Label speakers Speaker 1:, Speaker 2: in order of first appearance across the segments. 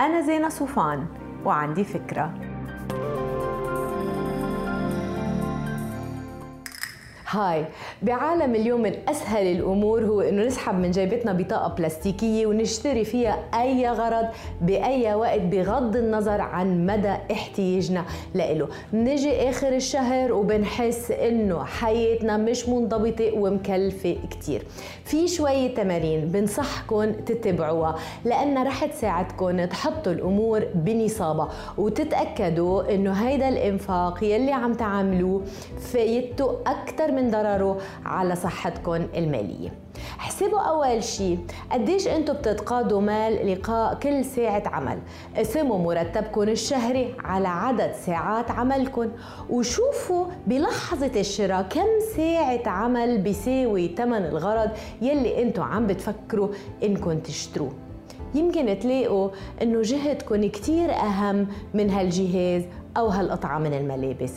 Speaker 1: أنا زينة صوفان وعندي فكرة. هاي بعالم اليوم من اسهل الأمور هو إنه نسحب من جيبتنا بطاقة بلاستيكية ونشتري فيها أي غرض بأي وقت بغض النظر عن مدى احتياجنا له بنجي آخر الشهر وبنحس إنه حياتنا مش منضبطة ومكلفة كتير. في شوية تمارين بنصحكم تتبعوها لانها رح تساعدكم تحطوا الأمور بنصابها وتتأكدوا إنه هيدا الإنفاق يلي عم تعملوه فايدته أكثر من ضرره على صحتكم المالية. احسبوا أول شيء قديش أنتم بتتقاضوا مال لقاء كل ساعة عمل. قسموا مرتبكم الشهري على عدد ساعات عملكم. وشوفوا بلحظة الشراء كم ساعة عمل بيساوي ثمن الغرض يلي أنتم عم بتفكروا إنكم تشتروه. يمكن تلاقوا إنه جهدكم كتير أهم من هالجهاز أو هالقطعة من الملابس.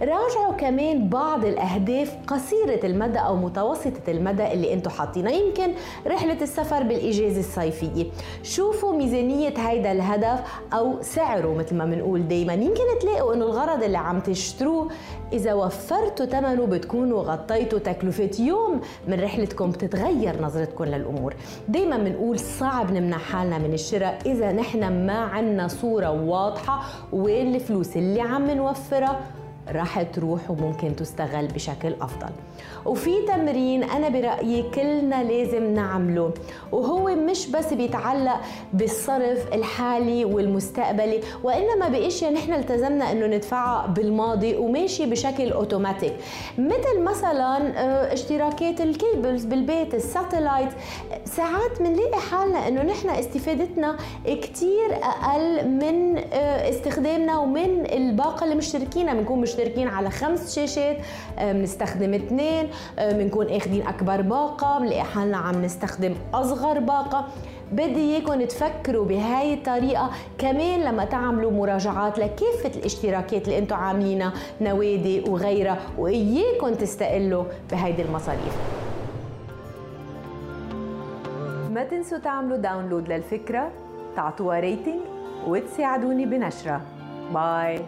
Speaker 1: راجعوا كمان بعض الأهداف قصيرة المدى أو متوسطة المدى اللي أنتم حاطينها يمكن رحلة السفر بالإجازة الصيفية. شوفوا ميزانية هيدا الهدف أو سعره مثل ما بنقول دائما يمكن تلاقوا إنه الغرض اللي عم تشتروه إذا وفرتوا ثمنه بتكونوا غطيتوا تكلفة يوم من رحلتكم بتتغير نظرتكم للأمور. دائما بنقول صعب نمنع حالنا من الشراء إذا نحن ما عندنا صورة واضحة وين الفلوس اللي عم نوفرها راح تروح وممكن تستغل بشكل أفضل. وفي تمرين أنا برأيي كلنا لازم نعمله وهو مش بس بيتعلق بالصرف الحالي والمستقبلي وإنما باشياء نحن التزمنا إنه ندفعها بالماضي وماشي بشكل أوتوماتيك. مثل مثلا آه، اشتراكات ال cables بالبيت ال satellite ساعات بنلاقي حالنا إنه نحن استفادتنا كتير أقل من آه، استخدامنا ومن الباقة اللي مشتركينها بنكون مشتركين على خمس شاشات آه، بنستخدم اثنين بنكون اخذين أكبر باقة بنلاقي حالنا عم نستخدم أصغر باقة. بدي إياكم تفكروا بهاي الطريقة كمان لما تعملوا مراجعات لكافة الاشتراكات اللي أنتم عاملينها نوادي وغيرها وإياكم تستقلوا بهيدي المصاريف. ما تنسوا تعملوا download للفكرة تعطوها rating وتساعدوني بنشرها. bye